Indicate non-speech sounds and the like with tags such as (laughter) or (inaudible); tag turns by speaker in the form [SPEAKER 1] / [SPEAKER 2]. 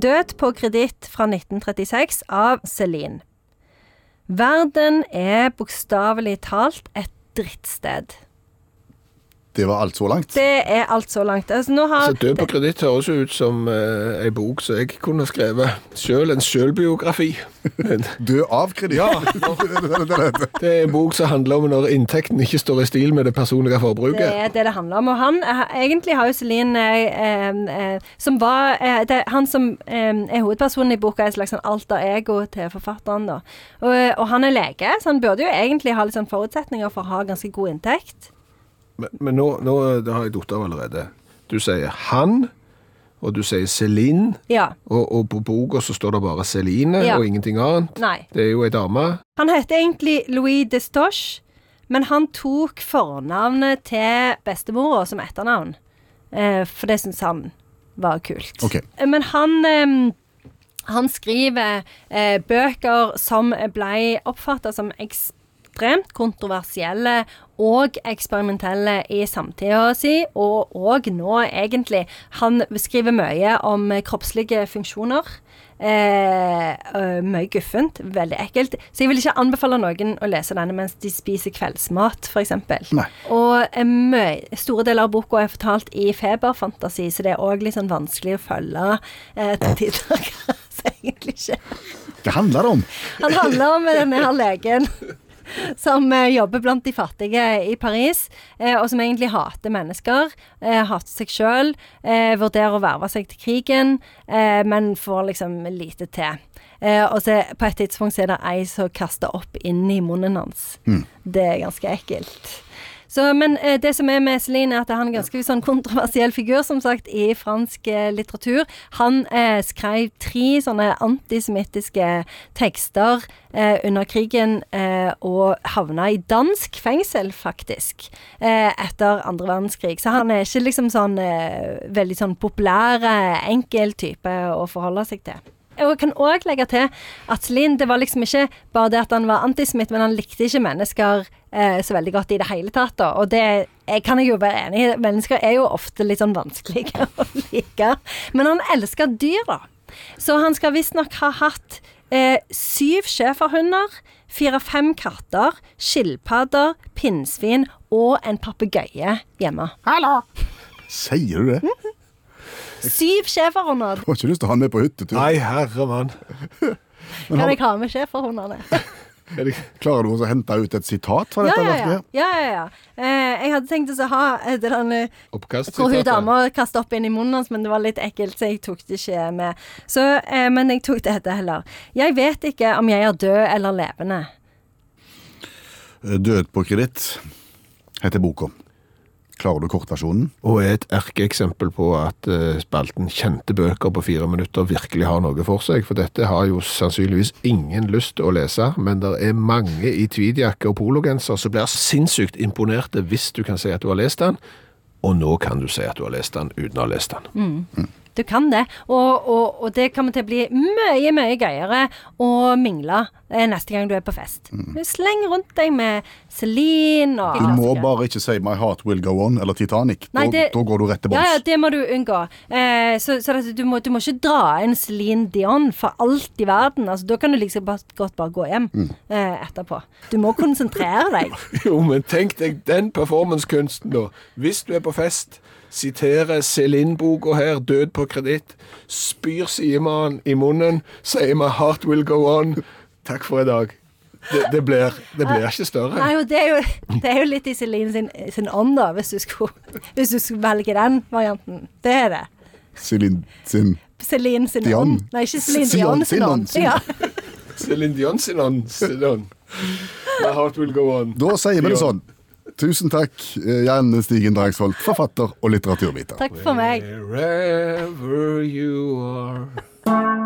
[SPEAKER 1] Død på kreditt fra 1936 av Celine. Verden er bokstavelig talt et drittsted.
[SPEAKER 2] Det var alt så langt.
[SPEAKER 1] Det er alt så langt. Altså, nå har
[SPEAKER 3] Så Død på kreditt høres jo ut som uh, ei bok som jeg kunne skrevet sjøl, en sjølbiografi. (laughs)
[SPEAKER 2] Død av kreditt.
[SPEAKER 3] Ja. (laughs)
[SPEAKER 2] Det er
[SPEAKER 3] en bok som handler om når inntekten ikke står i stil med det personlige forbruket.
[SPEAKER 1] Det er det det handler om. Og han eh, egentlig har jo Celine eh, eh, Som var eh, det, Han som eh, er hovedpersonen i boka, er et slags sånn alter ego til forfatteren. da. Og, og han er lege, så han burde jo egentlig ha litt sånn forutsetninger for å ha ganske god inntekt.
[SPEAKER 3] Men, men nå, nå det har jeg datt av allerede. Du sier han, og du sier Celine,
[SPEAKER 1] Ja.
[SPEAKER 3] og, og på boka så står det bare Celine
[SPEAKER 1] Ja.
[SPEAKER 3] og ingenting annet.
[SPEAKER 1] Nei.
[SPEAKER 3] Det er jo ei dame.
[SPEAKER 1] Han heter egentlig Louis Destoche, men han tok fornavnet til bestemora som etternavn. Eh, for det syns han var kult.
[SPEAKER 2] Ok.
[SPEAKER 1] Eh, Men han eh, han skriver eh, bøker som ble oppfatta som ekstremt kontroversielle og eksperimentelle i samtida si, og òg nå, egentlig. Han skriver mye om kroppslige funksjoner. Eh, mye guffent. Veldig ekkelt. Så jeg vil ikke anbefale noen å lese denne mens de spiser kveldsmat, f.eks. Og mye, store deler av boka er fortalt i feberfantasi, så det er òg litt sånn vanskelig å følge eh, til tider. (laughs) Egentlig ikke.
[SPEAKER 2] Hva handler det om?
[SPEAKER 1] Han handler om denne her legen som eh, jobber blant de fattige i Paris, eh, og som egentlig hater mennesker. Eh, hater seg sjøl. Vurderer å verve seg til krigen, men får liksom lite til. Og så på et tidspunkt så er det ei som kaster opp inn i munnen hans. Det er ganske ekkelt. Så, men eh, det som er med Celine, er at han er en ganske sånn kontroversiell figur, som sagt, i fransk eh, litteratur. Han eh, skrev tre sånne antisemittiske tekster eh, under krigen, eh, og havna i dansk fengsel, faktisk, eh, etter andre verdenskrig. Så han er ikke liksom sånn veldig sånn populær, enkel type å forholde seg til. Og jeg kan òg legge til at Celine, det var liksom ikke bare det at han var antisemitt, men han likte ikke mennesker eh, så veldig godt i det hele tatt. Da. Og det jeg kan jeg jo være enig i. Mennesker er jo ofte litt sånn vanskelige (laughs) å like. Men han elsker dyr, da. Så han skal visstnok ha hatt eh, syv schæferhunder, fire-fem katter, skilpadder, pinnsvin og en papegøye hjemme. Hallo!
[SPEAKER 2] Sier du det?
[SPEAKER 1] Syv schæferhunder!
[SPEAKER 2] Har ikke lyst til å ha han med på hyttetur?
[SPEAKER 3] Nei, herre mann. (laughs)
[SPEAKER 1] Kan jeg ha med schæferhundene? (laughs)
[SPEAKER 3] Det
[SPEAKER 2] Klarer du å hente ut et sitat fra dette
[SPEAKER 1] ja, ja.
[SPEAKER 2] verket?
[SPEAKER 1] ja, ja, ja. Eh, jeg hadde tenkt å ha et eller annet
[SPEAKER 3] oppkast?
[SPEAKER 1] hvor hun dama kasta opp inn i munnen hans, men det var litt ekkelt, så jeg tok det ikke med. Så, eh, men jeg tok dette heller. Jeg vet ikke om jeg er død eller levende.
[SPEAKER 2] Død på kreditt heter boka. Klarer du kortversjonen?
[SPEAKER 3] Og er et erkeeksempel på at eh, spalten kjente bøker på fire minutter virkelig har noe for seg. For dette har jo sannsynligvis ingen lyst til å lese, men det er mange i tweedjakke og pologenser som blir sinnssykt imponerte hvis du kan si at du har lest den. Og nå kan du si at du har lest den uten å ha lest den.
[SPEAKER 1] Du kan det, og, og, og det kommer til å bli mye, mye gøyere å mingle eh, neste gang du er på fest. Sleng rundt deg med Celine og
[SPEAKER 2] Du må bare ikke si 'My Heart Will Go On' eller 'Titanic'.
[SPEAKER 1] Nei,
[SPEAKER 2] da,
[SPEAKER 1] det-
[SPEAKER 2] da går du rett til
[SPEAKER 1] Ja, ja, det må du unngå. Eh, så så det, du, må, du må ikke dra inn Celine Dion for alt i verden. Altså, da kan du liksom bare, godt bare gå hjem eh, etterpå. Du må konsentrere deg. (laughs)
[SPEAKER 3] Jo, men tenk deg den performancekunsten, da. Hvis du er på fest, siterer Celine-boka her, 'Død på kreditt', spyr sidemannen i munnen, sier 'My heart will go on'. Takk for i dag. Det, det, blir, det blir ikke større.
[SPEAKER 1] Nei, og det er jo, det er jo litt i Celine sin, sin ånd, da, hvis du, skulle, hvis du skulle velge den varianten. Det er det.
[SPEAKER 2] Celine sin
[SPEAKER 1] Celine sin
[SPEAKER 2] Dion.
[SPEAKER 1] ånd. Nei, ikke Celine Dion sin ånd. Ja.
[SPEAKER 3] Celine Dion sin ånd. My heart will go on.
[SPEAKER 2] Da sier vi det sånn. Tusen takk, eh, Jan Stigen Dragsvold, forfatter og litteraturviter.
[SPEAKER 1] Takk for meg.
[SPEAKER 3] Wherever you are.